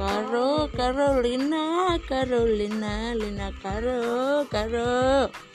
Caro, Carolina, Carolina, Lina, Caro, Caro.